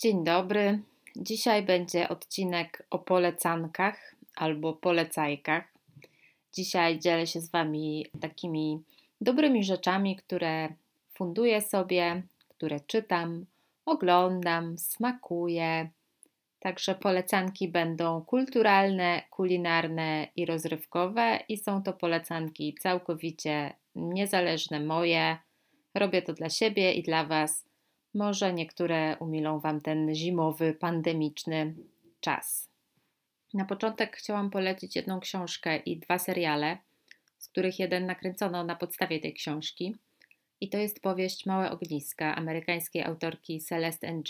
Dzień dobry. Dzisiaj będzie odcinek o polecankach albo polecajkach. Dzisiaj dzielę się z Wami takimi dobrymi rzeczami, które funduję sobie, które czytam, oglądam, smakuję. Także polecanki będą kulturalne, kulinarne i rozrywkowe, i są to polecanki całkowicie niezależne moje. Robię to dla siebie i dla Was może niektóre umilą Wam ten zimowy, pandemiczny czas. Na początek chciałam polecić jedną książkę i dwa seriale, z których jeden nakręcono na podstawie tej książki. I to jest powieść Małe Ogniska amerykańskiej autorki Celeste Ng.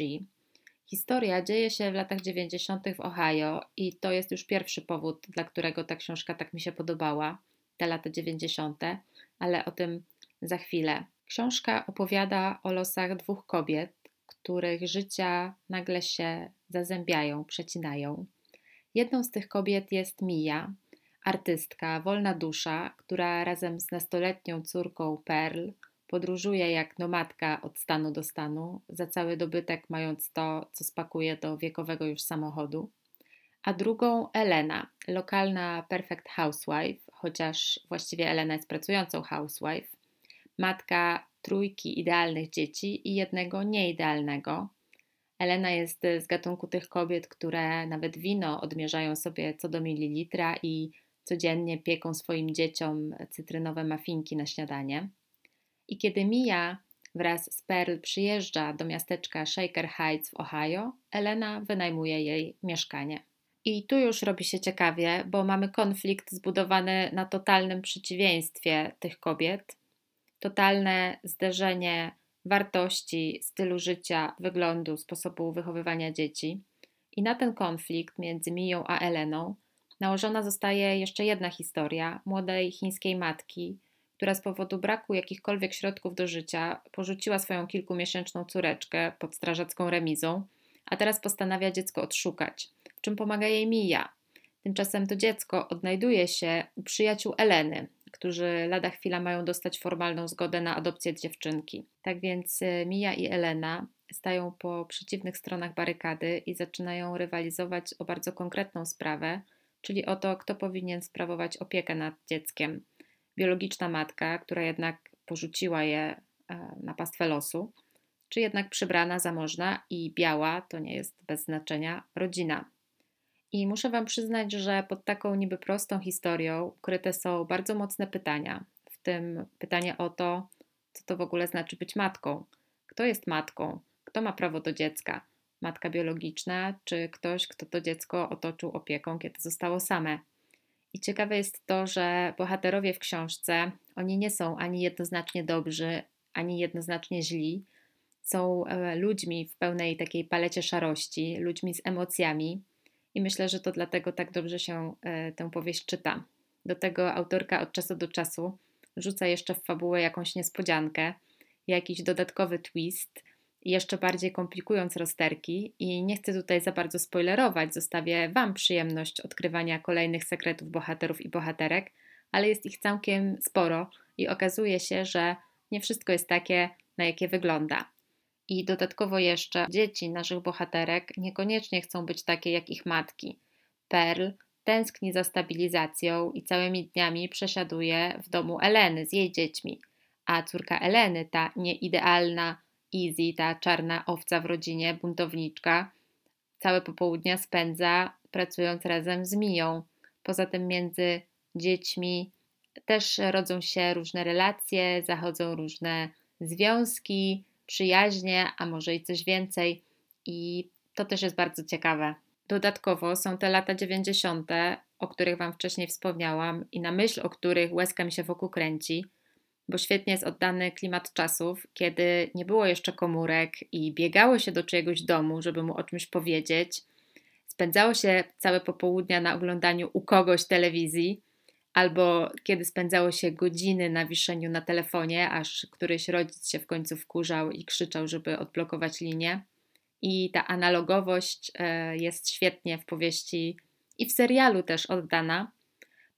Historia dzieje się w latach 90. w Ohio i to jest już pierwszy powód, dla którego ta książka tak mi się podobała, te lata 90., ale o tym za chwilę. Książka opowiada o losach dwóch kobiet, których życia nagle się zazębiają, przecinają. Jedną z tych kobiet jest Mia, artystka, wolna dusza, która razem z nastoletnią córką Pearl podróżuje jak nomadka od stanu do stanu, za cały dobytek mając to, co spakuje do wiekowego już samochodu. A drugą Elena, lokalna perfect housewife, chociaż właściwie Elena jest pracującą housewife, matka trójki idealnych dzieci i jednego nieidealnego. Elena jest z gatunku tych kobiet, które nawet wino odmierzają sobie co do mililitra i codziennie pieką swoim dzieciom cytrynowe mafinki na śniadanie. I kiedy Mia wraz z Pearl przyjeżdża do miasteczka Shaker Heights w Ohio, Elena wynajmuje jej mieszkanie. I tu już robi się ciekawie, bo mamy konflikt zbudowany na totalnym przeciwieństwie tych kobiet totalne zderzenie wartości, stylu życia, wyglądu, sposobu wychowywania dzieci. I na ten konflikt między Miją a Eleną nałożona zostaje jeszcze jedna historia młodej chińskiej matki, która z powodu braku jakichkolwiek środków do życia porzuciła swoją kilkumiesięczną córeczkę pod strażacką remizą, a teraz postanawia dziecko odszukać, w czym pomaga jej Mija. Tymczasem to dziecko odnajduje się u przyjaciół Eleny, którzy lada chwila mają dostać formalną zgodę na adopcję dziewczynki. Tak więc y, Mia i Elena stają po przeciwnych stronach barykady i zaczynają rywalizować o bardzo konkretną sprawę, czyli o to, kto powinien sprawować opiekę nad dzieckiem. Biologiczna matka, która jednak porzuciła je e, na pastwę losu, czy jednak przybrana, zamożna i biała, to nie jest bez znaczenia, rodzina. I muszę Wam przyznać, że pod taką niby prostą historią ukryte są bardzo mocne pytania, w tym pytanie o to, co to w ogóle znaczy być matką. Kto jest matką? Kto ma prawo do dziecka? Matka biologiczna, czy ktoś, kto to dziecko otoczył opieką, kiedy zostało same? I ciekawe jest to, że bohaterowie w książce, oni nie są ani jednoznacznie dobrzy, ani jednoznacznie źli. Są e, ludźmi w pełnej takiej palecie szarości, ludźmi z emocjami, i myślę, że to dlatego tak dobrze się e, tę powieść czyta. Do tego autorka od czasu do czasu rzuca jeszcze w fabułę jakąś niespodziankę, jakiś dodatkowy twist, jeszcze bardziej komplikując rozterki. I nie chcę tutaj za bardzo spoilerować, zostawię Wam przyjemność odkrywania kolejnych sekretów bohaterów i bohaterek, ale jest ich całkiem sporo i okazuje się, że nie wszystko jest takie, na jakie wygląda. I dodatkowo jeszcze dzieci naszych bohaterek niekoniecznie chcą być takie jak ich matki. Pearl tęskni za stabilizacją i całymi dniami przesiaduje w domu Eleny z jej dziećmi, a córka Eleny, ta nieidealna Easy, ta czarna owca w rodzinie, buntowniczka, całe popołudnia spędza pracując razem z Miją. Poza tym między dziećmi też rodzą się różne relacje, zachodzą różne związki, przyjaźnie, a może i coś więcej. I to też jest bardzo ciekawe. Dodatkowo są te lata 90., o których Wam wcześniej wspomniałam i na myśl o których łezka mi się wokół kręci, bo świetnie jest oddany klimat czasów, kiedy nie było jeszcze komórek i biegało się do czyjegoś domu, żeby mu o czymś powiedzieć. Spędzało się całe popołudnia na oglądaniu u kogoś telewizji, albo kiedy spędzało się godziny na wiszeniu na telefonie, aż któryś rodzic się w końcu wkurzał i krzyczał, żeby odblokować linię. I ta analogowość e, jest świetnie w powieści i w serialu też oddana,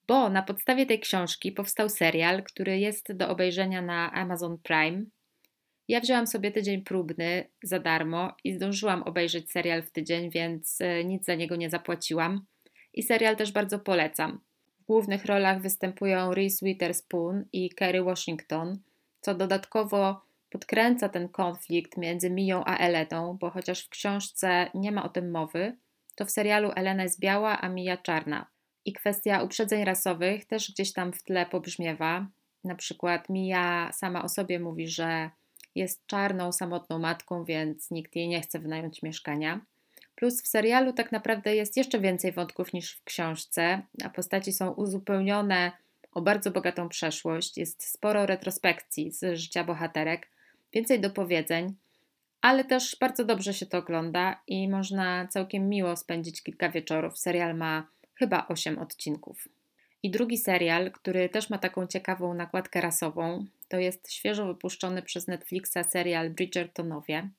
bo na podstawie tej książki powstał serial, który jest do obejrzenia na Amazon Prime. Ja wzięłam sobie tydzień próbny za darmo i zdążyłam obejrzeć serial w tydzień, więc e, nic za niego nie zapłaciłam. I serial też bardzo polecam. Głównych rolach występują Reese Witherspoon i Kerry Washington, co dodatkowo podkręca ten konflikt między Miją a Eletą, bo chociaż w książce nie ma o tym mowy, to w serialu Elena jest biała, a Mija czarna. I kwestia uprzedzeń rasowych też gdzieś tam w tle pobrzmiewa. Na przykład Mija sama o sobie mówi, że jest czarną, samotną matką, więc nikt jej nie chce wynająć mieszkania. Plus w serialu tak naprawdę jest jeszcze więcej wątków niż w książce, a postaci są uzupełnione o bardzo bogatą przeszłość, jest sporo retrospekcji z życia bohaterek, więcej dopowiedzeń, ale też bardzo dobrze się to ogląda i można całkiem miło spędzić kilka wieczorów. Serial ma chyba 8 odcinków. I drugi serial, który też ma taką ciekawą nakładkę rasową, to jest świeżo wypuszczony przez Netflixa serial Bridgertonowie.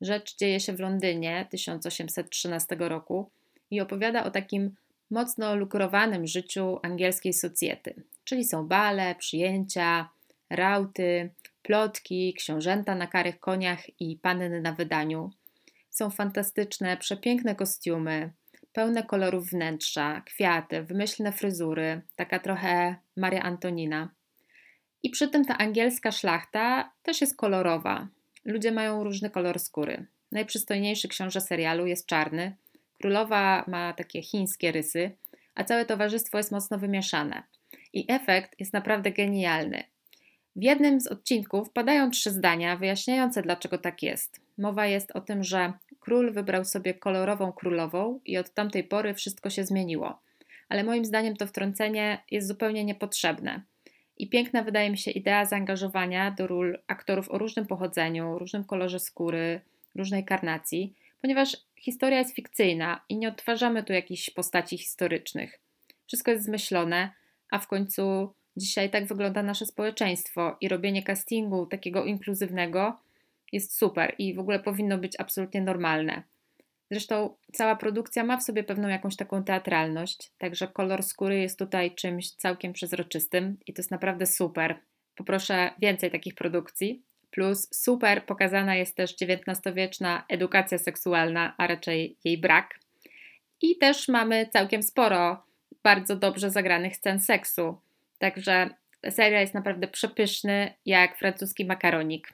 Rzecz dzieje się w Londynie 1813 roku i opowiada o takim mocno lukrowanym życiu angielskiej socjety, czyli są bale, przyjęcia, rauty, plotki, książęta na karych koniach i panny na wydaniu. Są fantastyczne, przepiękne kostiumy, pełne kolorów wnętrza, kwiaty, wymyślne fryzury, taka trochę Maria Antonina. I przy tym ta angielska szlachta też jest kolorowa. Ludzie mają różny kolor skóry. Najprzystojniejszy książę serialu jest czarny, królowa ma takie chińskie rysy, a całe towarzystwo jest mocno wymieszane. I efekt jest naprawdę genialny. W jednym z odcinków padają trzy zdania wyjaśniające, dlaczego tak jest. Mowa jest o tym, że król wybrał sobie kolorową królową i od tamtej pory wszystko się zmieniło. Ale moim zdaniem to wtrącenie jest zupełnie niepotrzebne. I piękna wydaje mi się idea zaangażowania do ról aktorów o różnym pochodzeniu, różnym kolorze skóry, różnej karnacji, ponieważ historia jest fikcyjna i nie odtwarzamy tu jakichś postaci historycznych. Wszystko jest zmyślone, a w końcu dzisiaj tak wygląda nasze społeczeństwo i robienie castingu takiego inkluzywnego jest super i w ogóle powinno być absolutnie normalne. Zresztą cała produkcja ma w sobie pewną jakąś taką teatralność, także kolor skóry jest tutaj czymś całkiem przezroczystym i to jest naprawdę super. Poproszę więcej takich produkcji. Plus super pokazana jest też XIX-wieczna edukacja seksualna, a raczej jej brak. I też mamy całkiem sporo bardzo dobrze zagranych scen seksu. Także serial jest naprawdę przepyszny, jak francuski makaronik.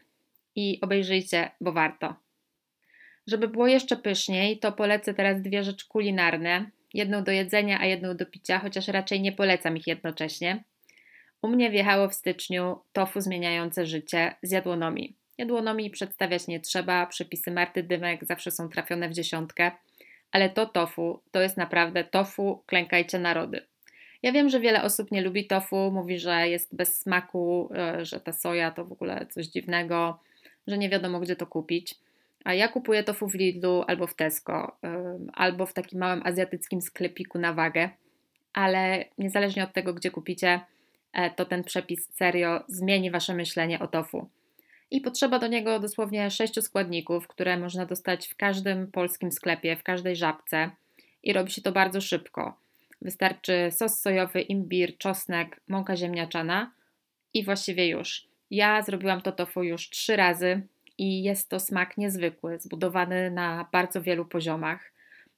I obejrzyjcie, bo warto. Żeby było jeszcze pyszniej, to polecę teraz dwie rzeczy kulinarne. Jedną do jedzenia, a jedną do picia, chociaż raczej nie polecam ich jednocześnie. U mnie wjechało w styczniu tofu zmieniające życie z jadłonomii. Jadłonomii przedstawiać nie trzeba, przepisy Marty Dymek zawsze są trafione w dziesiątkę, ale to tofu to jest naprawdę tofu, klękajcie narody. Ja wiem, że wiele osób nie lubi tofu, mówi, że jest bez smaku, e, że ta soja to w ogóle coś dziwnego, że nie wiadomo gdzie to kupić. A ja kupuję tofu w Lidlu albo w Tesco, albo w takim małym azjatyckim sklepiku na wagę, ale niezależnie od tego, gdzie kupicie, e, to ten przepis serio zmieni Wasze myślenie o tofu. I potrzeba do niego dosłownie sześciu składników, które można dostać w każdym polskim sklepie, w każdej żabce i robi się to bardzo szybko. Wystarczy sos sojowy, imbir, czosnek, mąka ziemniaczana i właściwie już. Ja zrobiłam to tofu już trzy razy i jest to smak niezwykły, zbudowany na bardzo wielu poziomach,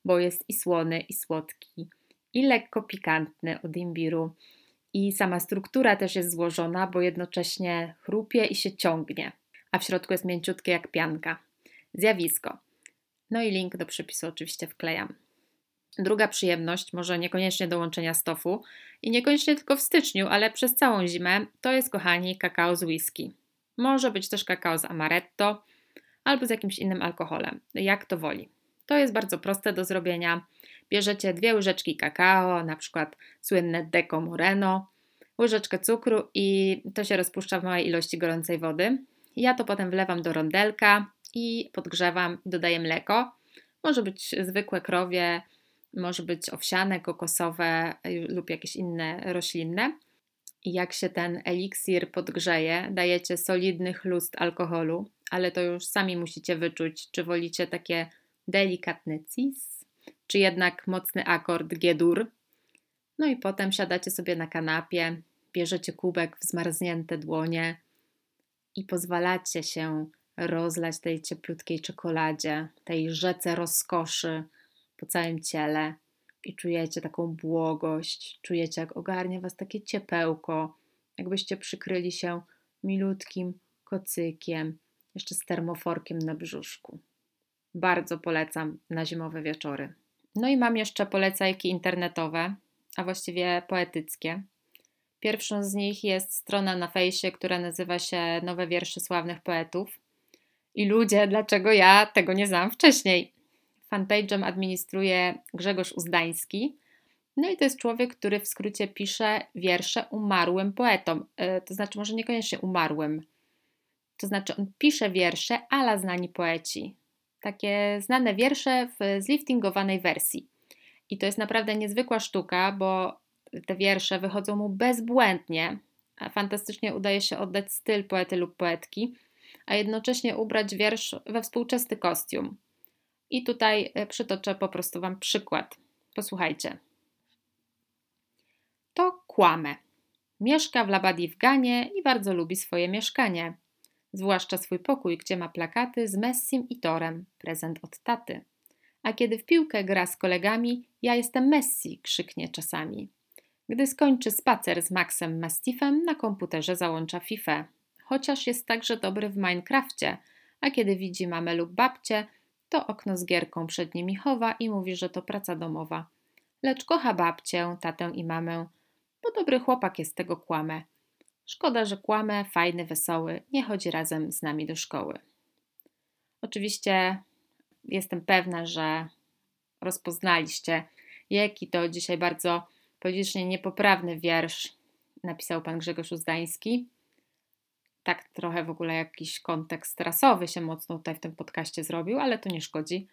bo jest i słony, i słodki, i lekko pikantny od imbiru. I sama struktura też jest złożona, bo jednocześnie chrupie i się ciągnie, a w środku jest mięciutkie jak pianka. Zjawisko. No i link do przepisu oczywiście wklejam. Druga przyjemność, może niekoniecznie do łączenia stofu i niekoniecznie tylko w styczniu, ale przez całą zimę, to jest, kochani, kakao z whisky. Może być też kakao z amaretto albo z jakimś innym alkoholem, jak to woli. To jest bardzo proste do zrobienia. Bierzecie dwie łyżeczki kakao, na przykład słynne Deco Moreno, łyżeczkę cukru i to się rozpuszcza w małej ilości gorącej wody. Ja to potem wlewam do rondelka i podgrzewam, dodaję mleko. Może być zwykłe krowie, może być owsiane, kokosowe y, lub jakieś inne roślinne. Jak się ten eliksir podgrzeje, dajecie solidny chlust alkoholu, ale to już sami musicie wyczuć, czy wolicie takie delikatne cis, czy jednak mocny akord G-dur. No i potem siadacie sobie na kanapie, bierzecie kubek w zmarznięte dłonie i pozwalacie się rozlać tej cieplutkiej czekoladzie, tej rzece rozkoszy po całym ciele i czujecie taką błogość, czujecie jak ogarnia Was takie ciepełko, jakbyście przykryli się milutkim kocykiem, jeszcze z termoforkiem na brzuszku. Bardzo polecam na zimowe wieczory. No i mam jeszcze polecajki internetowe, a właściwie poetyckie. Pierwszą z nich jest strona na fejsie, która nazywa się Nowe wiersze sławnych poetów. I ludzie, dlaczego ja tego nie znałam wcześniej? Fanpage'em administruje Grzegorz Uzdański. No i to jest człowiek, który w skrócie pisze wiersze umarłym poetom. Yy, to znaczy, może niekoniecznie umarłym. To znaczy, on pisze wiersze ala znani poeci. Takie znane wiersze w zliftingowanej wersji. I to jest naprawdę niezwykła sztuka, bo te wiersze wychodzą mu bezbłędnie. Fantastycznie udaje się oddać styl poety lub poetki, a jednocześnie ubrać wiersz we współczesny kostium. I tutaj e, przytoczę po prostu Wam przykład. Posłuchajcie. To kłamę. Mieszka w Labadivganie i bardzo lubi swoje mieszkanie. Zwłaszcza swój pokój, gdzie ma plakaty z Messim i Torem, prezent od taty. A kiedy w piłkę gra z kolegami, ja jestem Messi, krzyknie czasami. Gdy skończy spacer z Maxem Mastiffem, na komputerze załącza FIFA. Chociaż jest także dobry w Minecrafcie, a kiedy widzi mamę lub babcię, to okno z gierką przed nimi chowa i mówi, że to praca domowa. Lecz kocha babcię, tatę i mamę, bo dobry chłopak jest tego kłamę. Szkoda, że kłamę, fajny, wesoły, nie chodzi razem z nami do szkoły. Oczywiście jestem pewna, że rozpoznaliście, jaki to dzisiaj bardzo politycznie niepoprawny wiersz napisał pan Grzegorz Uzdański. Tak trochę w ogóle jakiś kontekst rasowy się mocno tutaj w tym podcaście zrobił, ale to nie szkodzi.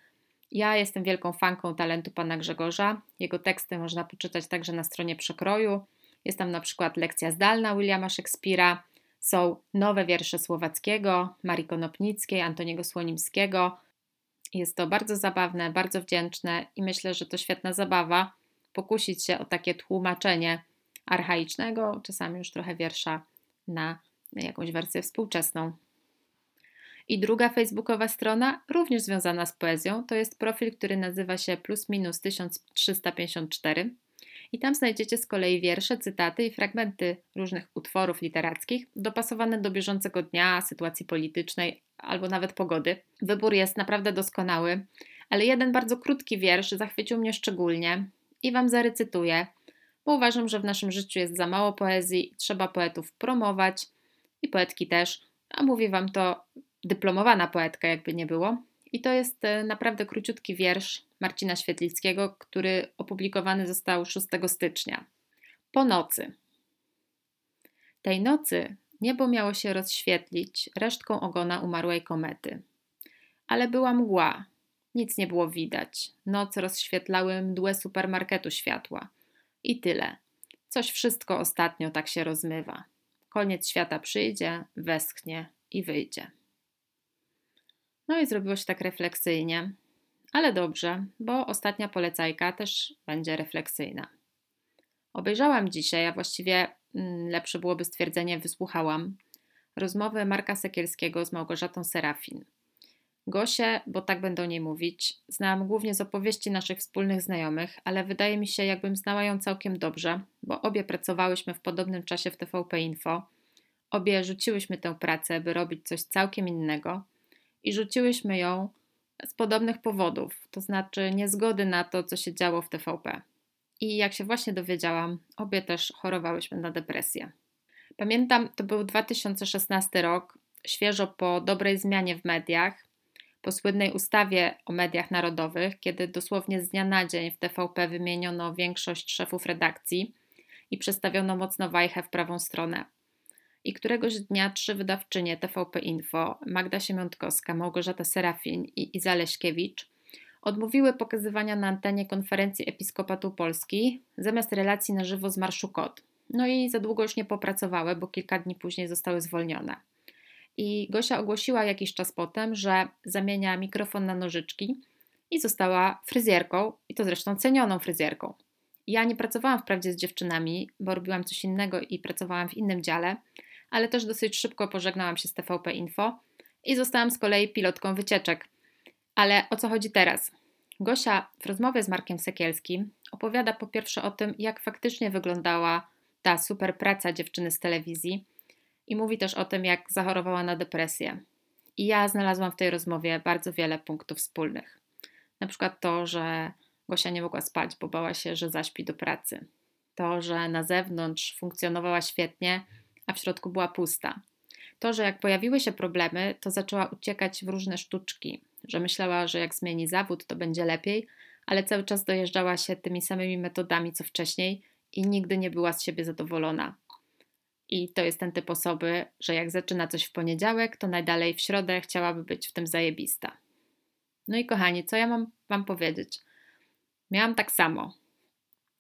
Ja jestem wielką fanką talentu pana Grzegorza. Jego teksty można poczytać także na stronie Przekroju. Jest tam na przykład lekcja zdalna Williama Szekspira, są nowe wiersze Słowackiego, Marii Konopnickiej, Antoniego Słonimskiego. Jest to bardzo zabawne, bardzo wdzięczne i myślę, że to świetna zabawa pokusić się o takie tłumaczenie archaicznego, czasami już trochę wiersza na jakąś wersję współczesną. I druga facebookowa strona, również związana z poezją, to jest profil, który nazywa się plus minus 1354. I tam znajdziecie z kolei wiersze, cytaty i fragmenty różnych utworów literackich, dopasowane do bieżącego dnia, sytuacji politycznej albo nawet pogody. Wybór jest naprawdę doskonały, ale jeden bardzo krótki wiersz zachwycił mnie szczególnie i Wam zarecytuję, bo uważam, że w naszym życiu jest za mało poezji trzeba poetów promować i poetki też, a mówi Wam to dyplomowana poetka, jakby nie było. I to jest e, naprawdę króciutki wiersz Marcina Świetlickiego, który opublikowany został 6 stycznia. Po nocy. Tej nocy niebo miało się rozświetlić resztką ogona umarłej komety. Ale była mgła, nic nie było widać. Noc rozświetlały mdłe supermarketu światła. I tyle. Coś wszystko ostatnio tak się rozmywa. Koniec świata przyjdzie, westchnie i wyjdzie. No i zrobiło się tak refleksyjnie, ale dobrze, bo ostatnia polecajka też będzie refleksyjna. Obejrzałam dzisiaj, a właściwie mm, lepsze byłoby stwierdzenie wysłuchałam, rozmowę Marka Sekielskiego z Małgorzatą Serafin. Gosię, bo tak będę o niej mówić, znałam głównie z opowieści naszych wspólnych znajomych, ale wydaje mi się, jakbym znała ją całkiem dobrze, bo obie pracowałyśmy w podobnym czasie w TVP Info. Obie rzuciłyśmy tę pracę, by robić coś całkiem innego i rzuciłyśmy ją z podobnych powodów, to znaczy niezgody na to, co się działo w TVP. I jak się właśnie dowiedziałam, obie też chorowałyśmy na depresję. Pamiętam, to był 2016 rok, świeżo po dobrej zmianie w mediach, po słynnej ustawie o mediach narodowych, kiedy dosłownie z dnia na dzień w TVP wymieniono większość szefów redakcji i przestawiono mocno wajchę w prawą stronę. I któregoś dnia trzy wydawczynie TVP Info, Magda Siemiątkowska, Małgorzata Serafin i Iza Leśkiewicz, odmówiły pokazywania na antenie konferencji Episkopatu Polski zamiast relacji na żywo z Marszu Kot. No i za długo już nie popracowały, bo kilka dni później zostały zwolnione. I Gosia ogłosiła jakiś czas potem, że zamienia mikrofon na nożyczki i została fryzjerką, i to zresztą cenioną fryzjerką. Ja nie pracowałam wprawdzie z dziewczynami, bo robiłam coś innego i pracowałam w innym dziale, ale też dosyć szybko pożegnałam się z TVP Info i zostałam z kolei pilotką wycieczek. Ale o co chodzi teraz? Gosia w rozmowie z Markiem Sekielskim opowiada po pierwsze o tym, jak faktycznie wyglądała ta super praca dziewczyny z telewizji i mówi też o tym, jak zachorowała na depresję. I ja znalazłam w tej rozmowie bardzo wiele punktów wspólnych. Na przykład to, że Gosia nie mogła spać, bo bała się, że zaśpi do pracy. To, że na zewnątrz funkcjonowała świetnie, a w środku była pusta. To, że jak pojawiły się problemy, to zaczęła uciekać w różne sztuczki, że myślała, że jak zmieni zawód, to będzie lepiej, ale cały czas dojeżdżała się tymi samymi metodami co wcześniej i nigdy nie była z siebie zadowolona. I to jest ten typ osoby, że jak zaczyna coś w poniedziałek, to najdalej w środę chciałaby być w tym zajebista. No i kochani, co ja mam Wam powiedzieć? Miałam tak samo,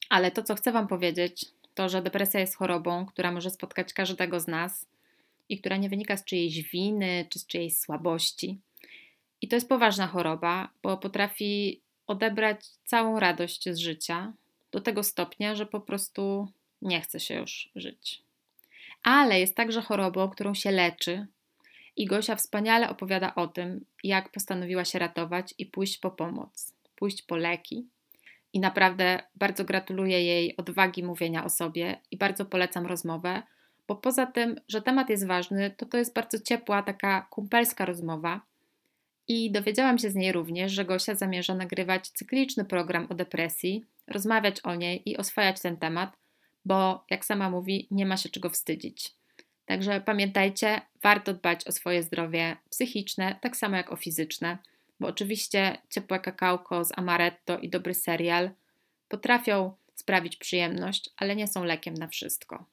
ale to, co chcę Wam powiedzieć, to, że depresja jest chorobą, która może spotkać każdego z nas i która nie wynika z czyjejś winy czy z czyjejś słabości. I to jest poważna choroba, bo potrafi odebrać całą radość z życia do tego stopnia, że po prostu nie chce się już żyć. Ale jest także chorobą, którą się leczy. I Gosia wspaniale opowiada o tym, jak postanowiła się ratować i pójść po pomoc, pójść po leki. I naprawdę bardzo gratuluję jej odwagi mówienia o sobie i bardzo polecam rozmowę, bo poza tym, że temat jest ważny, to to jest bardzo ciepła, taka kumpelska rozmowa i dowiedziałam się z niej również, że Gosia zamierza nagrywać cykliczny program o depresji, rozmawiać o niej i oswajać ten temat, bo jak sama mówi, nie ma się czego wstydzić. Także pamiętajcie, warto dbać o swoje zdrowie psychiczne, tak samo jak o fizyczne, bo oczywiście ciepłe kakałko z amaretto i dobry serial potrafią sprawić przyjemność, ale nie są lekiem na wszystko.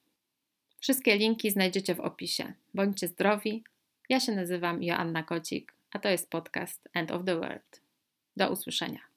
Wszystkie linki znajdziecie w opisie. Bądźcie zdrowi. Ja się nazywam Joanna Kocik a to jest podcast End of the World. Do usłyszenia.